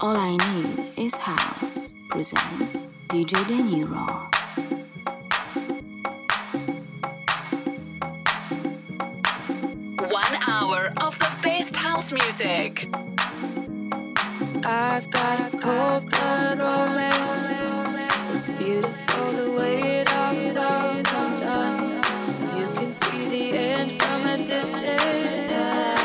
All I Need is House presents DJ De Niro. One hour of the best house music. I've got a cold blood romance. It's beautiful the way it all goes undone. You can see the end from a distance.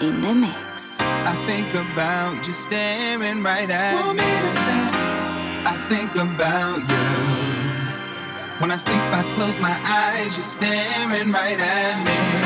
In the mix. I think about you staring right at me. I think about you. When I sleep, I close my eyes, you're staring right at me.